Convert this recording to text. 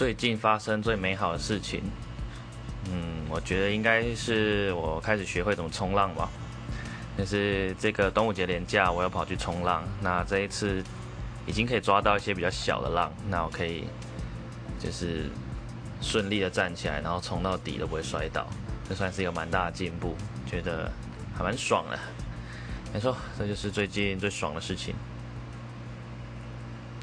最近发生最美好的事情。嗯我觉得应该是我开始学会怎么冲浪吧。但是这个端午节连假我又跑去冲浪那这一次已经可以抓到一些比较小的浪那我可以就是顺利的站起来然后冲到底都不会摔倒这算是一个蛮大的进步觉得还蛮爽的。没错这就是最近最爽的事情。